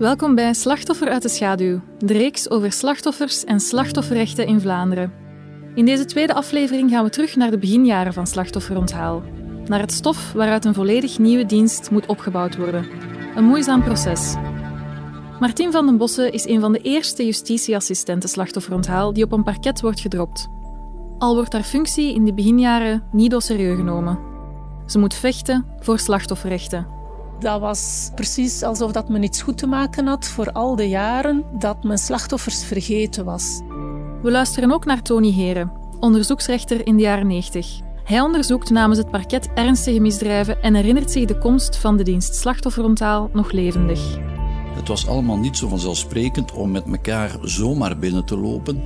Welkom bij Slachtoffer uit de Schaduw, de reeks over slachtoffers en slachtofferrechten in Vlaanderen. In deze tweede aflevering gaan we terug naar de beginjaren van slachtofferonthaal. Naar het stof waaruit een volledig nieuwe dienst moet opgebouwd worden. Een moeizaam proces. Martin van den Bossen is een van de eerste justitieassistenten slachtofferonthaal die op een parket wordt gedropt. Al wordt haar functie in de beginjaren niet serieus genomen. Ze moet vechten voor slachtofferrechten dat was precies alsof dat men iets goed te maken had voor al de jaren dat men slachtoffers vergeten was. We luisteren ook naar Tony Heren, onderzoeksrechter in de jaren 90. Hij onderzoekt namens het parket ernstige misdrijven en herinnert zich de komst van de dienst slachtofferontaal nog levendig. Het was allemaal niet zo vanzelfsprekend om met elkaar zomaar binnen te lopen.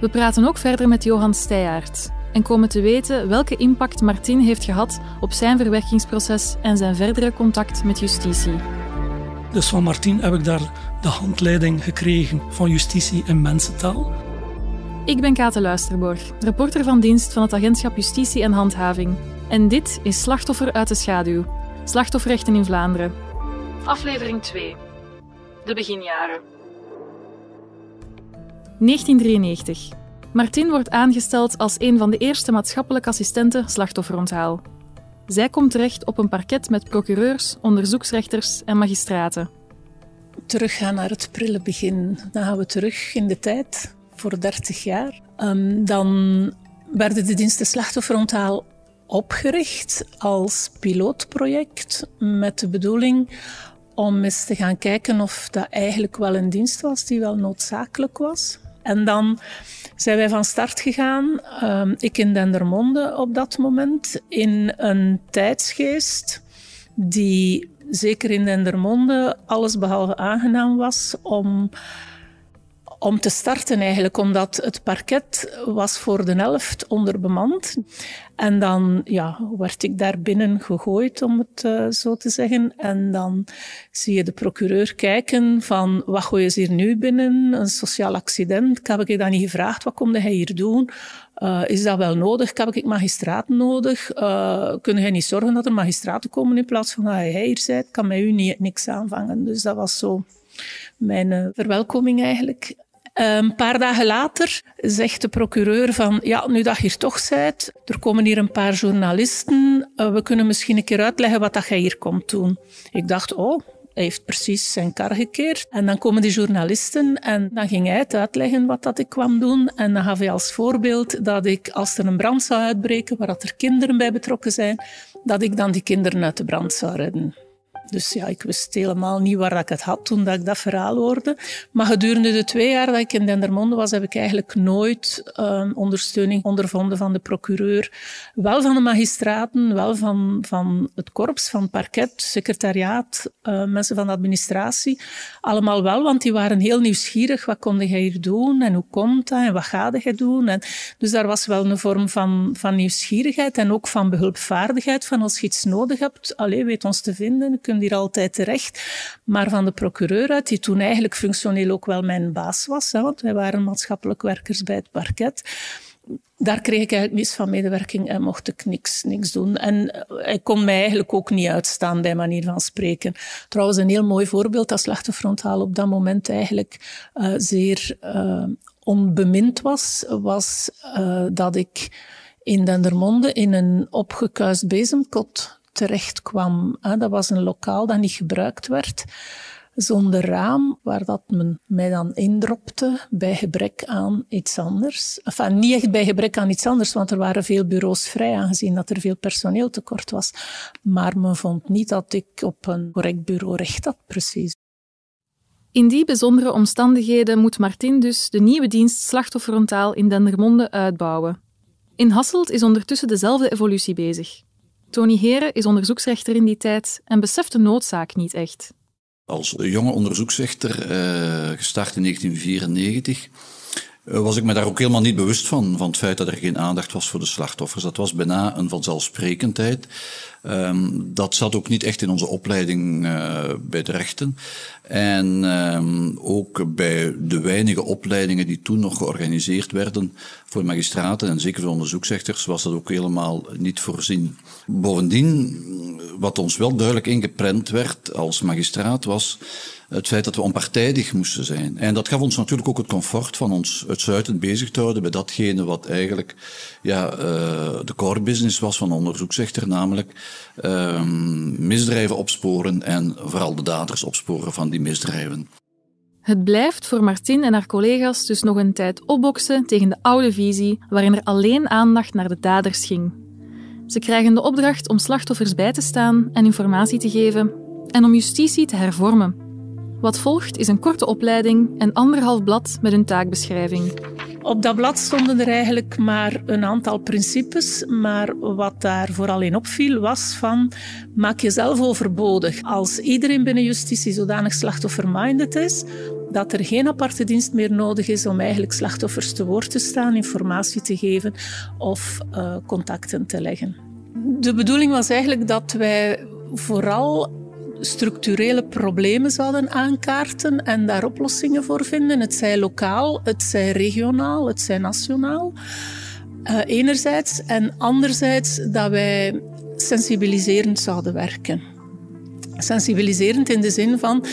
We praten ook verder met Johan Steijaert, en komen te weten welke impact Martin heeft gehad op zijn verwerkingsproces en zijn verdere contact met justitie. Dus van Martin heb ik daar de handleiding gekregen van justitie in mensentaal. Ik ben Kate Luisterborg, reporter van dienst van het agentschap Justitie en Handhaving. En dit is Slachtoffer uit de Schaduw. Slachtofferrechten in Vlaanderen. Aflevering 2. De beginjaren. 1993. Martin wordt aangesteld als een van de eerste maatschappelijke assistenten slachtofferonthaal. Zij komt terecht op een parket met procureurs, onderzoeksrechters en magistraten. Teruggaan naar het prille begin. Dan gaan we terug in de tijd, voor 30 jaar. Um, dan werden de diensten slachtofferonthaal opgericht als pilootproject met de bedoeling om eens te gaan kijken of dat eigenlijk wel een dienst was die wel noodzakelijk was. En dan zijn wij van start gegaan, ehm, ik in Dendermonde op dat moment, in een tijdsgeest die zeker in Dendermonde alles behalve aangenaam was om om te starten eigenlijk, omdat het parket was voor de helft onderbemand. En dan ja, werd ik daar binnen gegooid, om het uh, zo te zeggen. En dan zie je de procureur kijken van, wat gooi je hier nu binnen? Een sociaal accident? Heb ik dan niet gevraagd, wat kom hij hier doen? Uh, is dat wel nodig? Heb ik magistraten nodig? Uh, kunnen jij niet zorgen dat er magistraten komen in plaats van dat jij hier bent? Kan met u niet, niks aanvangen. Dus dat was zo mijn verwelkoming eigenlijk. Een paar dagen later zegt de procureur van, ja, nu dat je hier toch bent, er komen hier een paar journalisten, eh, we kunnen misschien een keer uitleggen wat dat jij hier komt doen. Ik dacht, oh, hij heeft precies zijn kar gekeerd. En dan komen die journalisten en dan ging hij het uitleggen wat dat ik kwam doen. En dan gaf hij als voorbeeld dat ik, als er een brand zou uitbreken, waar dat er kinderen bij betrokken zijn, dat ik dan die kinderen uit de brand zou redden. Dus ja, ik wist helemaal niet waar ik het had toen ik dat verhaal hoorde. Maar gedurende de twee jaar dat ik in Dendermonde was, heb ik eigenlijk nooit um, ondersteuning ondervonden van de procureur. Wel van de magistraten, wel van, van het korps, van het parket, secretariaat, uh, mensen van de administratie. Allemaal wel, want die waren heel nieuwsgierig. Wat kon jij hier doen en hoe komt dat en wat ga je doen? En dus daar was wel een vorm van, van nieuwsgierigheid en ook van behulpvaardigheid. Van als je iets nodig hebt, alleen weet ons te vinden, hier altijd terecht. Maar van de procureur uit, die toen eigenlijk functioneel ook wel mijn baas was, hè, want wij waren maatschappelijk werkers bij het parket daar kreeg ik eigenlijk niets van medewerking en mocht ik niks, niks doen. En hij kon mij eigenlijk ook niet uitstaan, bij manier van spreken. Trouwens, een heel mooi voorbeeld dat slachtofferonthaal op dat moment eigenlijk uh, zeer uh, onbemind was, was dat ik in Dendermonde in een opgekuist bezemkot terecht kwam. Dat was een lokaal dat niet gebruikt werd zonder raam, waar dat men mij dan indropte bij gebrek aan iets anders. Enfin, niet echt bij gebrek aan iets anders, want er waren veel bureaus vrij, aangezien dat er veel personeel tekort was. Maar men vond niet dat ik op een correct bureau recht had, precies. In die bijzondere omstandigheden moet Martin dus de nieuwe dienst slachtofferontaal in Dendermonde uitbouwen. In Hasselt is ondertussen dezelfde evolutie bezig. Tony Heren is onderzoeksrechter in die tijd en beseft de noodzaak niet echt. Als jonge onderzoeksrechter, uh, gestart in 1994, uh, was ik me daar ook helemaal niet bewust van, van het feit dat er geen aandacht was voor de slachtoffers. Dat was bijna een vanzelfsprekendheid. Um, dat zat ook niet echt in onze opleiding uh, bij de rechten. En um, ook bij de weinige opleidingen die toen nog georganiseerd werden voor magistraten en zeker voor onderzoeksrechters, was dat ook helemaal niet voorzien. Bovendien, wat ons wel duidelijk ingeprent werd als magistraat, was het feit dat we onpartijdig moesten zijn. En dat gaf ons natuurlijk ook het comfort van ons uitsluitend bezig te houden bij datgene wat eigenlijk ja, uh, de core business was van onderzoeksrechter, namelijk uh, misdrijven opsporen en vooral de daders opsporen van die misdrijven. Het blijft voor Martin en haar collega's dus nog een tijd opboksen tegen de oude visie waarin er alleen aandacht naar de daders ging. Ze krijgen de opdracht om slachtoffers bij te staan en informatie te geven en om justitie te hervormen. Wat volgt is een korte opleiding en anderhalf blad met een taakbeschrijving. Op dat blad stonden er eigenlijk maar een aantal principes, maar wat daar vooral in opviel was van maak jezelf overbodig. Als iedereen binnen justitie zodanig slachtofferminded is, dat er geen aparte dienst meer nodig is om eigenlijk slachtoffers te woord te staan, informatie te geven of uh, contacten te leggen. De bedoeling was eigenlijk dat wij vooral structurele problemen zouden aankaarten en daar oplossingen voor vinden. Het zij lokaal, het zij regionaal, het zij nationaal. Uh, enerzijds en anderzijds dat wij sensibiliserend zouden werken sensibiliserend in de zin van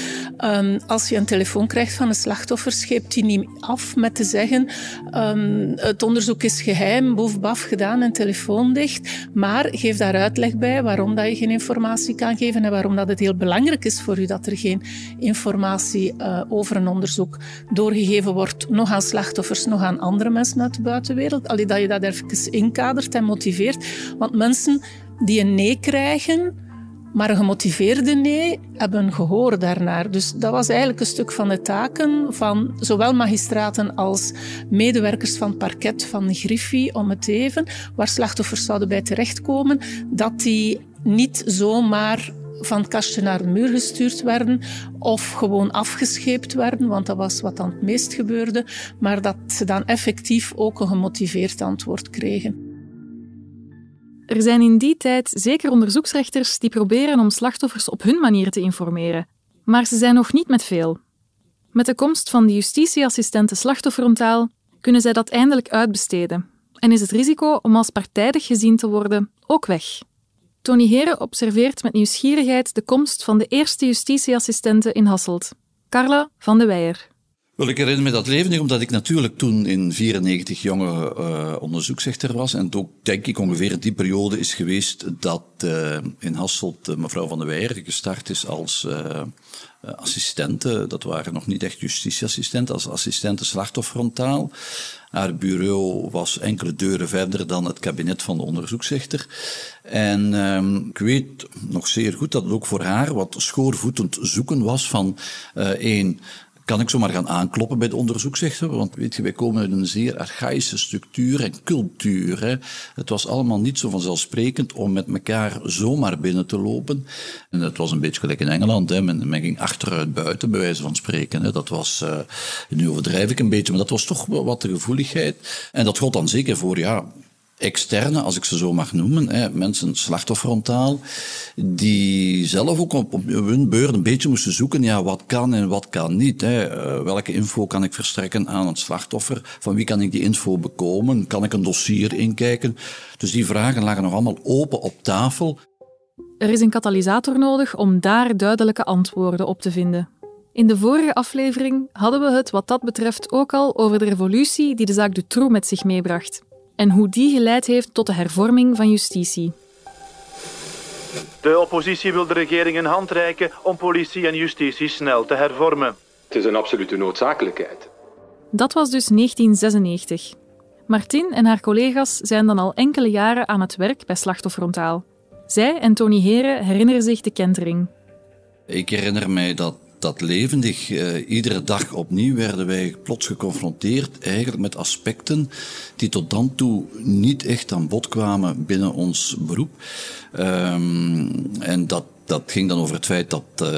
um, als je een telefoon krijgt van een slachtoffer, scheept die niet af met te zeggen um, het onderzoek is geheim, boef baf gedaan en telefoon dicht, maar geef daar uitleg bij waarom dat je geen informatie kan geven en waarom dat het heel belangrijk is voor u dat er geen informatie uh, over een onderzoek doorgegeven wordt, nog aan slachtoffers, nog aan andere mensen uit de buitenwereld. Allee, dat je dat even inkadert en motiveert. Want mensen die een nee krijgen, maar gemotiveerde nee hebben gehoor daarnaar. Dus dat was eigenlijk een stuk van de taken van zowel magistraten als medewerkers van het parket van Griffie, om het even, waar slachtoffers zouden bij terechtkomen, dat die niet zomaar van het kastje naar de muur gestuurd werden of gewoon afgescheept werden, want dat was wat dan het meest gebeurde, maar dat ze dan effectief ook een gemotiveerd antwoord kregen. Er zijn in die tijd zeker onderzoeksrechters die proberen om slachtoffers op hun manier te informeren, maar ze zijn nog niet met veel. Met de komst van de justitieassistenten slachtofferontaal kunnen zij dat eindelijk uitbesteden en is het risico om als partijdig gezien te worden ook weg. Tony Heren observeert met nieuwsgierigheid de komst van de eerste justitieassistenten in Hasselt, Carla van de Weijer. Wel, ik herinner me dat levendig, omdat ik natuurlijk toen in 94 jonge uh, onderzoeksrechter was. En ook, denk ik, ongeveer die periode is geweest dat uh, in Hasselt uh, mevrouw van der Weijer gestart is als assistente. Dat waren nog niet echt justitieassistenten, als assistente slachtofferfrontaal. Haar bureau was enkele deuren verder dan het kabinet van de onderzoeksrechter. En um, ik weet nog zeer goed dat het ook voor haar wat schoorvoetend zoeken was van één kan ik zomaar gaan aankloppen bij de onderzoeksrechter. Want weet je, wij komen uit een zeer archaïsche structuur en cultuur. Hè. Het was allemaal niet zo vanzelfsprekend om met elkaar zomaar binnen te lopen. En het was een beetje gelijk in Engeland. Hè. Men, ging achteruit buiten, bij wijze van spreken. Hè. Dat was, uh, nu overdrijf ik een beetje, maar dat was toch wat de gevoeligheid. En dat gold dan zeker voor, ja, externe, als ik ze zo mag noemen, hè, mensen slachtofferfrontaal, die zelf ook op, hun beurt een beetje moesten zoeken, ja, wat kan en wat kan niet. Hè. Eh, welke info kan ik verstrekken aan het slachtoffer? Van wie kan ik die info bekomen? Kan ik een dossier inkijken? Dus die vragen lagen nog allemaal open op tafel. Er is een katalysator nodig om daar duidelijke antwoorden op te vinden. In de vorige aflevering hadden we het wat dat betreft ook al over de revolutie die de zaak Dutroux met zich meebracht en hoe die geleid heeft tot de hervorming van justitie. De oppositie wil de regering een hand reiken om politie en justitie snel te hervormen. Het is een absolute noodzakelijkheid. Dat was dus 1996. Martin en haar collega's zijn dan al enkele jaren aan het werk bij Slachtofferfrontaal. Zij en Tony Heren herinneren zich de kentering. Ik herinner mij dat dat levendig. Uh, iedere dag opnieuw werden wij plots geconfronteerd eigenlijk met aspecten die tot dan toe niet echt aan bod kwamen binnen ons beroep. Um, en dat dat ging dan over het feit dat uh,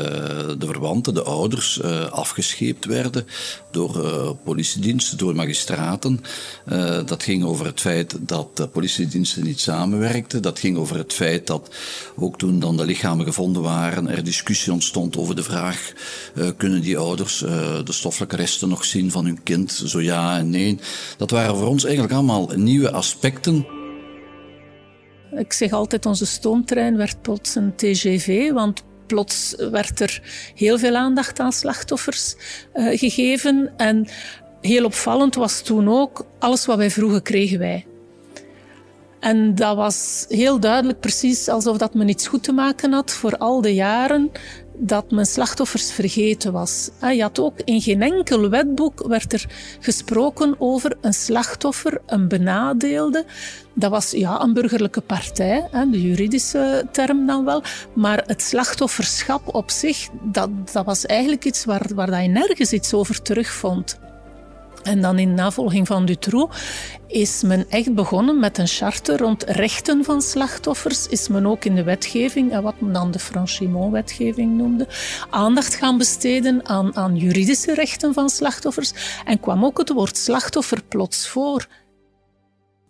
de verwanten, de ouders, uh, afgescheept werden door uh, politiediensten, door magistraten. dat ging over het feit dat de politiediensten niet samenwerkten. Dat ging over het feit dat ook toen dan de lichamen gevonden waren, er discussie ontstond over de vraag: kunnen die ouders de stoffelijke resten nog zien van hun kind? Zo ja en nee. Dat waren voor ons eigenlijk allemaal nieuwe aspecten. Ik zeg altijd, onze stoomtrein werd plots een TGV, want plots werd er heel veel aandacht aan slachtoffers uh, gegeven. En heel opvallend was toen ook, alles wat wij vroegen kregen wij. En dat was heel duidelijk, precies alsof dat men iets goed te maken had voor al de jaren dat men slachtoffers vergeten was. Ah, je had ook in geen enkel wetboek werd er gesproken over een slachtoffer, een benadeelde. Dat was ja, een burgerlijke partij, de juridische term dan wel. Maar het slachtofferschap op zich, dat, dat was eigenlijk iets waar, waar je nergens iets over terugvond. En dan in navolging van Dutroux is men echt begonnen met een charter rond rechten van slachtoffers. Is men ook in de wetgeving, wat men dan de Franchimont-wetgeving noemde, aandacht gaan besteden aan, aan juridische rechten van slachtoffers. En kwam ook het woord slachtoffer plots voor.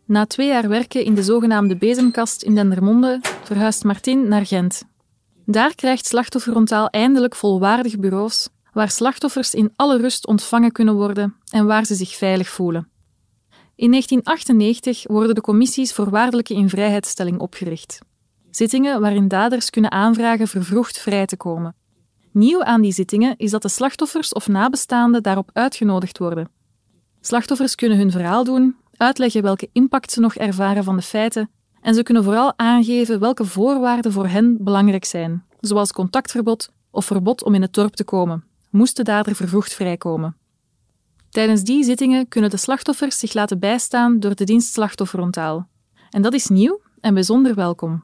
Na twee jaar werken in de zogenaamde bezemkast in Dendermonde verhuist Martin naar Gent. Daar krijgt Slachtofferrontaal eindelijk volwaardige bureaus waar slachtoffers in alle rust ontvangen kunnen worden en waar ze zich veilig voelen. In 1998 worden de commissies voorwaardelijke invrijheidstelling opgericht. Zittingen waarin daders kunnen aanvragen vervroegd vrij te komen. Nieuw aan die zittingen is dat de slachtoffers of nabestaanden daarop uitgenodigd worden. Slachtoffers kunnen hun verhaal doen, uitleggen welke impact ze nog ervaren van de feiten en ze kunnen vooral aangeven welke voorwaarden voor hen belangrijk zijn, zoals contactverbod of verbod om in het dorp te komen moest de dader vervroegd vrijkomen. Tijdens die zittingen kunnen de slachtoffers zich laten bijstaan door de dienst slachtofferontaal. En dat is nieuw en bijzonder welkom.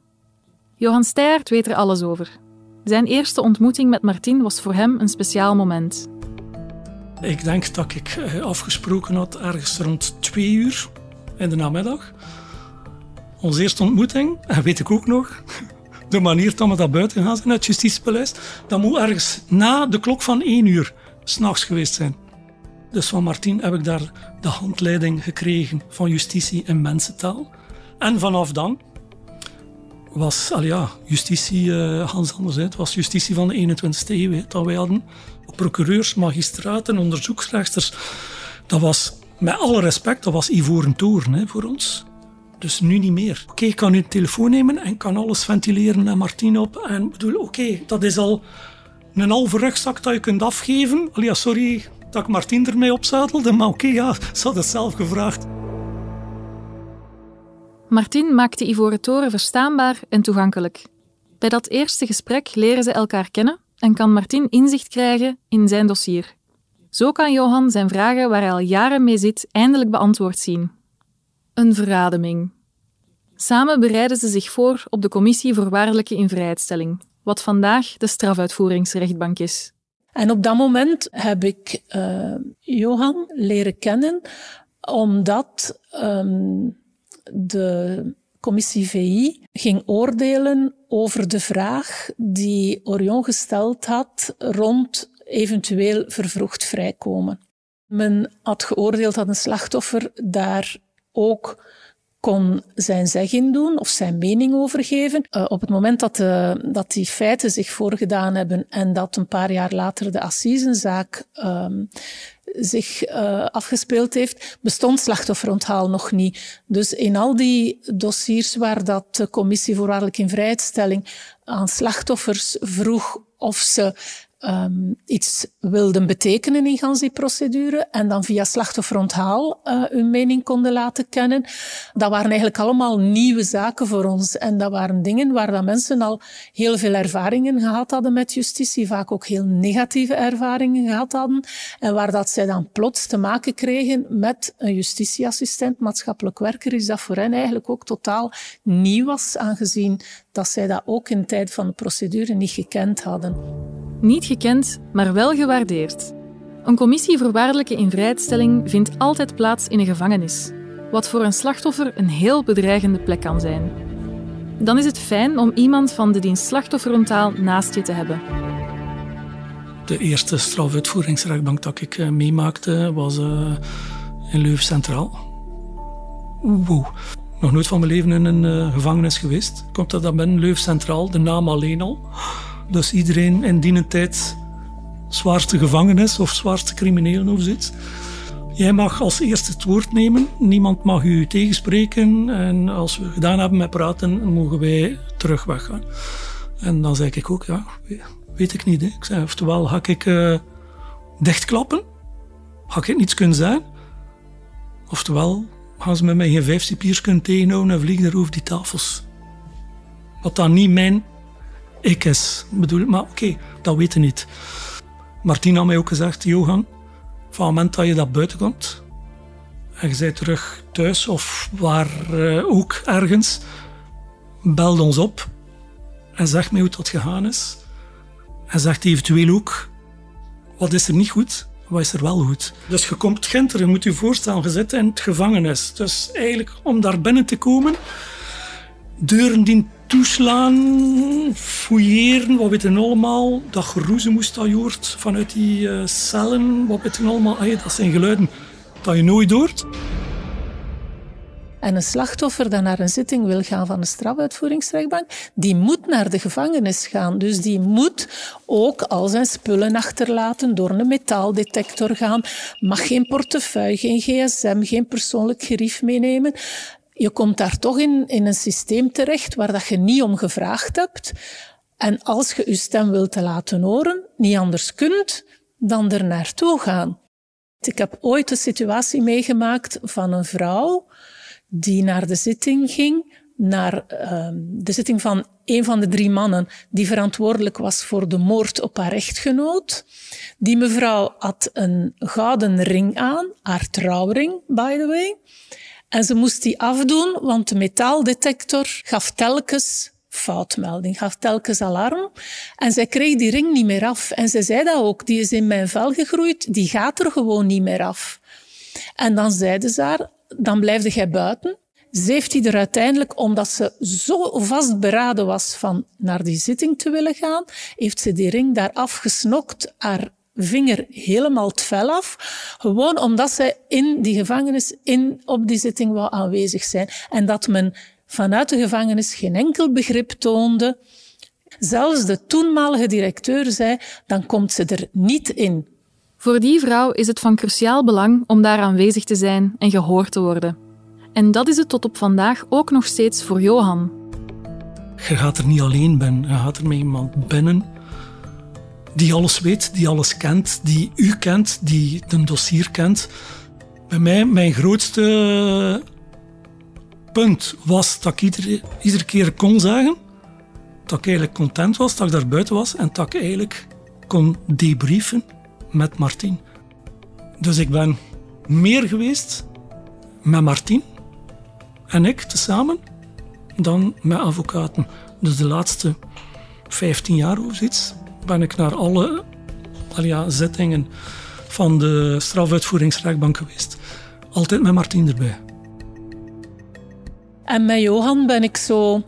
Johan Steyaert weet er alles over. Zijn eerste ontmoeting met Martin was voor hem een speciaal moment. Ik denk dat ik eh, afgesproken had ergens rond twee uur in de namiddag. Onze eerste ontmoeting, en weet ik ook nog, de manier dat we dat buiten gaan zijn, het justitiepaleis, dat moet ergens na de klok van één uur s'nachts geweest zijn. Dus van Martin heb ik daar de handleiding gekregen van justitie in mensentaal. En vanaf dan was al ja, justitie uh, Hans anders. Was justitie van de 21ste eeuw. dat wij hadden procureurs, magistraten, onderzoeksrechters. Dat was, met alle respect, dat was ivoren toren hè, voor ons. Dus nu niet meer. Oké, ik kan nu de telefoon nemen en kan alles ventileren naar Martien op. En bedoel, oké, dat is al een halve rugzak dat je kunt afgeven. Al ja, sorry dat ik Martien ermee opzadelde, maar oké, ja, ze had het zelf gevraagd. Martin maakt de Ivoren Toren verstaanbaar en toegankelijk. Bij dat eerste gesprek leren ze elkaar kennen en kan Martin inzicht krijgen in zijn dossier. Zo kan Johan zijn vragen waar hij al jaren mee zit eindelijk beantwoord zien. Een verademing. Samen bereiden ze zich voor op de Commissie Voorwaardelijke Invrijheidstelling, wat vandaag de strafuitvoeringsrechtbank is. En op dat moment heb ik uh, Johan leren kennen, omdat um, de commissie VI ging oordelen over de vraag die Orion gesteld had rond eventueel vervroegd vrijkomen. Men had geoordeeld dat een slachtoffer daar ook kon zijn zeg in doen of zijn mening overgeven. Uh, op het moment dat, de, dat die feiten zich voorgedaan hebben en dat een paar jaar later de assisenzaak um, zich uh, afgespeeld heeft, bestond slachtofferonthaal nog niet. Dus in al die dossiers waar dat de commissie voorwaardelijk in vrijheidstelling aan slachtoffers vroeg of ze um, iets wilden betekenen in gans die procedure en dan via slachtofferonthaal uh, hun mening konden laten kennen. Dat waren eigenlijk allemaal nieuwe zaken voor ons. En dat waren dingen waar dat mensen al heel veel ervaringen gehad hadden met justitie, vaak ook heel negatieve ervaringen gehad hadden. En waar dat zij dan plots te maken kregen met een justitieassistent, maatschappelijk werker, is dat voor hen eigenlijk ook totaal nieuw was, aangezien dat zij dat ook in de tijd van de procedure niet gekend hadden. Niet gekend, maar wel gewaardeerd. Een commissie voorwaardelijke invrijheidstelling vindt altijd plaats in een gevangenis, wat voor een slachtoffer een heel bedreigende plek kan zijn. Dan is het fijn om iemand van de dienst slachtofferontaal naast je te hebben. De eerste strafuitvoeringsrechtbank dat ik uh, meemaakte was uh, in Leuven Centraal. Wow. Nog nooit van mijn leven in een uh, gevangenis geweest. Komt dat dan ben Leuven Centraal, de naam alleen al. Dus iedereen in die tijd zwaarste gevangenis of zwaarste criminelen of zoiets. Jij mag als eerste het woord nemen. Niemand mag u tegenspreken. En als we gedaan hebben met praten, mogen wij terug weggaan. En dan zei ik ook, ja, weet ik niet. Hè. Ik oftewel, ga ik uh, dichtklappen? Ga ik niets kunnen zijn? Oftewel, gaan ze met mij geen vijf cipiers kunnen tegenhouden en vliegen er over die tafels. Wat dan niet mijn ik is. Bedoel, maar oké, dat weten niet. Martina had mij ook gezegd, Johan, van het moment dat je dat buiten komt en je bent terug thuis of waar uh, ook ergens, bel ons op en zeg mij hoe het gegaan is. En zegt eventueel ook, wat is er niet goed, wat is er wel goed. Dus je komt Ginter, je moet je voorstellen, je zit in het gevangenis. Dus eigenlijk om daar binnen te komen, deuren die toeslaan, fouilleren, wat weten allemaal. Dat geroezen moest dat je hoort vanuit die uh, cellen, wat weten allemaal. Ay, dat zijn geluiden dat je nooit hoort. En een slachtoffer dat naar een zitting wil gaan van de strafuitvoeringsrechtbank, die moet naar de gevangenis gaan. Dus die moet ook al zijn spullen achterlaten, door een metaaldetector gaan, mag geen portefeuille, geen gsm, geen persoonlijk gerief meenemen. Je komt daar toch in, in een systeem terecht waar dat je niet om gevraagd hebt. En als je je stem wilt laten horen, niet anders kunt dan er naartoe gaan. Ik heb ooit een situatie meegemaakt van een vrouw die naar de zitting ging, naar uh, de zitting van een van de drie mannen die verantwoordelijk was voor de moord op haar echtgenoot. Die mevrouw had een gouden ring aan, haar trouwring, by the way. En ze moest die afdoen, want de metaaldetector gaf telkens foutmelding, gaf telkens alarm. En zij kreeg die ring niet meer af. En ze zei dat ook, die is in mijn vel gegroeid, die gaat er gewoon niet meer af. En dan zeiden ze haar, dan blijfde jij buiten. Ze heeft hij er uiteindelijk, omdat ze zo vastberaden was van naar die zitting te willen gaan, heeft ze die ring daar afgesnokt, haar vinger helemaal het vel af. Gewoon omdat zij in die gevangenis, in, op die zitting wou aanwezig zijn. En dat men vanuit de gevangenis geen enkel begrip toonde. Zelfs de toenmalige directeur zei, dan komt ze er niet in. Voor die vrouw is het van cruciaal belang om daar aanwezig te zijn en gehoord te worden. En dat is het tot op vandaag ook nog steeds voor Johan. Je gaat er niet alleen binnen, je gaat er met iemand binnen die alles weet, die alles kent, die u kent, die een dossier kent. Bij mij, mijn grootste punt was dat ik iedere, keer kon zeggen dat ik eigenlijk content was dat ik daar buiten was en dat ik eigenlijk kon debriefen met Martin. Dus ik ben meer geweest met Martin en ik tezamen dan met advocaten. Dus de laatste 15 jaar of zoiets ben ik naar alle ja, zittingen van de strafuitvoeringsrechtbank geweest. Altijd met Martin erbij. En met Johan ben ik zo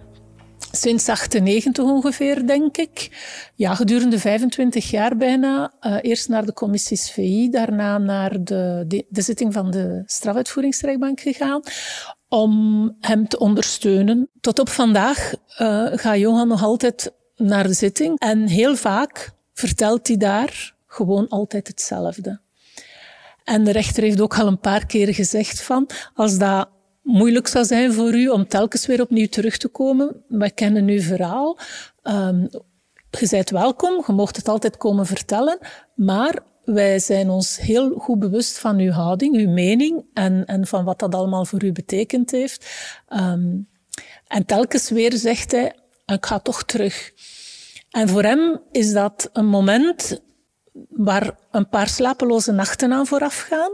sinds 98 ongeveer, denk ik. Ja, gedurende 25 jaar bijna. Uh, eerst naar de commissies VI, daarna naar de, de, de zitting van de strafuitvoeringsrechtbank gegaan om hem te ondersteunen. Tot op vandaag uh, gaat Johan nog altijd naar de zitting en heel vaak vertelt hij daar gewoon altijd hetzelfde. En de rechter heeft ook al een paar keer gezegd van, als dat moeilijk zou zijn voor u om telkens weer opnieuw terug te komen. We kennen uw verhaal. Um, je bent welkom, je mocht het altijd komen vertellen, maar wij zijn ons heel goed bewust van uw houding, uw mening en, en van wat dat allemaal voor u betekend heeft. Um, en telkens weer zegt hij, ik ga toch terug. En voor hem is dat een moment waar een paar slapeloze nachten aan vooraf gaan,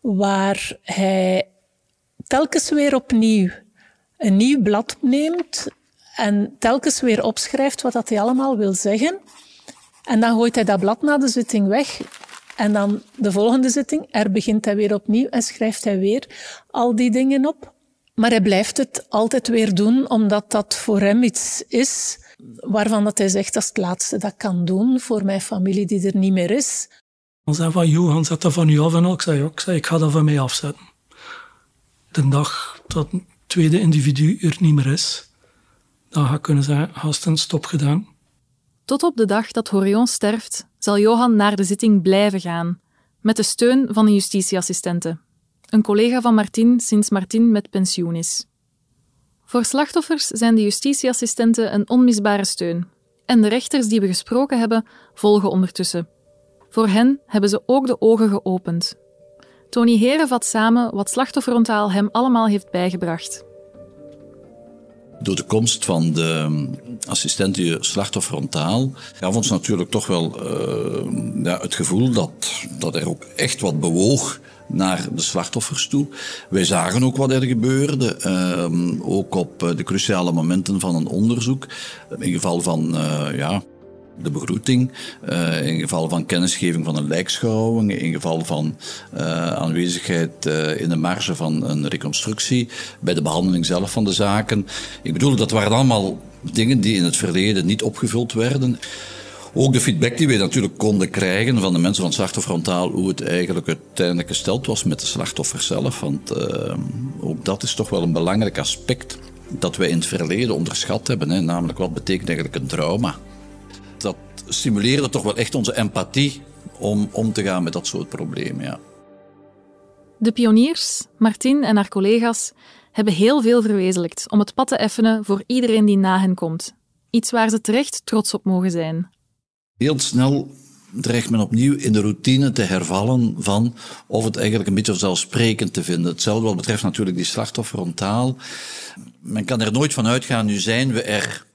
waar hij telkens weer opnieuw een nieuw blad neemt en telkens weer opschrijft wat dat hij allemaal wil zeggen. En dan gooit hij dat blad na de zitting weg. En dan de volgende zitting, er begint hij weer opnieuw en schrijft hij weer al die dingen op. Maar hij blijft het altijd weer doen, omdat dat voor hem iets is waarvan dat hij zegt, dat is het laatste dat ik kan doen voor mijn familie die er niet meer is. Dan zei van, Johan, zet dat van u af. En ik zei, ik, zei, ik ga dat van mij afzetten de dag dat het tweede individu er niet meer is, dan ga ik kunnen zeggen, gasten, stop gedaan. Tot op de dag dat Horion sterft, zal Johan naar de zitting blijven gaan, met de steun van een justitieassistente, een collega van Martin sinds Martin met pensioen is. Voor slachtoffers zijn de justitieassistenten een onmisbare steun. En de rechters die we gesproken hebben, volgen ondertussen. Voor hen hebben ze ook de ogen geopend. Tony Heren vat samen wat slachtofferontaal hem allemaal heeft bijgebracht. Door de komst van de assistenten slachtofferontaal gaf ons natuurlijk toch wel uh, ja, het gevoel dat, dat er ook echt wat bewoog naar de slachtoffers toe. Wij zagen ook wat er gebeurde, uh, ook op de cruciale momenten van een onderzoek. In geval van uh, ja, de begroeting, uh, in geval van kennisgeving van een lijkschouwing, in geval van aanwezigheid in de marge van een reconstructie, bij de behandeling zelf van de zaken. Ik bedoel, dat waren allemaal dingen die in het verleden niet opgevuld werden. Ook de feedback die we natuurlijk konden krijgen van de mensen van slachtofferfrontaal, hoe het eigenlijk uiteindelijk gesteld was met de slachtoffer zelf. Want ook dat is toch wel een belangrijk aspect dat wij in het verleden onderschat hebben. Hè? Namelijk, wat betekent eigenlijk een trauma? dat stimuleerde toch wel echt onze empathie om om te gaan met dat soort problemen. Ja. De pioniers, Martin en haar collega's, hebben heel veel verwezenlijkt om het pad te effenen voor iedereen die na hen komt. Iets waar ze terecht trots op mogen zijn. Heel snel dreigt men opnieuw in de routine te hervallen van of het eigenlijk een beetje zelfsprekend te vinden. Hetzelfde wat betreft natuurlijk die slachtofferontaal. Men kan er nooit van uitgaan, nu zijn we er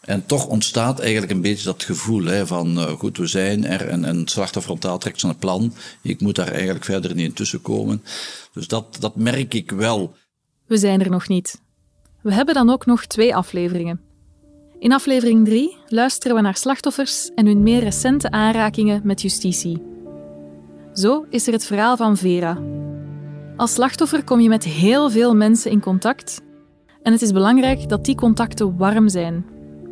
en toch ontstaat eigenlijk een beetje dat gevoel hè, van uh, goed, we zijn er en, en het slachtofferfrontaal trekt zijn plan. Ik moet daar eigenlijk verder niet in tussenkomen. Dus dat, dat merk ik wel. We zijn er nog niet. We hebben dan ook nog twee afleveringen. In aflevering 3 luisteren we naar slachtoffers en hun meer recente aanrakingen met justitie. Zo is er het verhaal van Vera. Als slachtoffer kom je met heel veel mensen in contact en het is belangrijk dat die contacten warm zijn,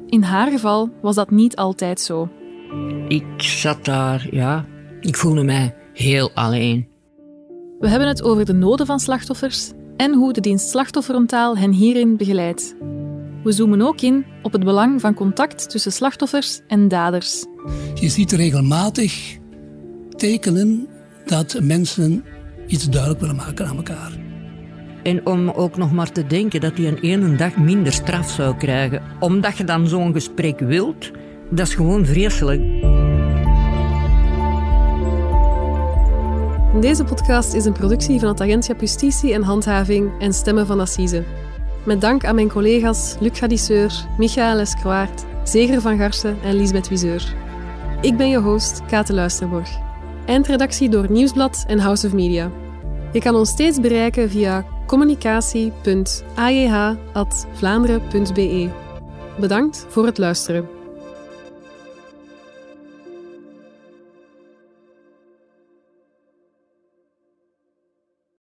in haar geval was dat niet altijd zo. Ik zat daar, ja. Ik voelde mij heel alleen. We hebben het over de noden van slachtoffers en hoe de dienst Slachtofferentaal hen hierin begeleidt. We zoomen ook in op het belang van contact tussen slachtoffers en daders. Je ziet regelmatig tekenen dat mensen iets duidelijk willen maken aan elkaar. En om ook nog maar te denken dat hij een ene dag minder straf zou krijgen. Omdat je dan zo'n gesprek wilt, dat is gewoon vreselijk. Deze podcast is een productie van het Agentschap Justitie en Handhaving en Stemmen van Assise. Met dank aan mijn collega's Luc Gadisseur, Michael Escroaert, Zeger van Garsen en Lisbeth Wiseur. Ik ben je host, Kate Luisterborg. Eindredactie door Nieuwsblad en House of Media. Je kan ons steeds bereiken via communicatie.ajh.vlaanderen.be. Bedankt voor het luisteren.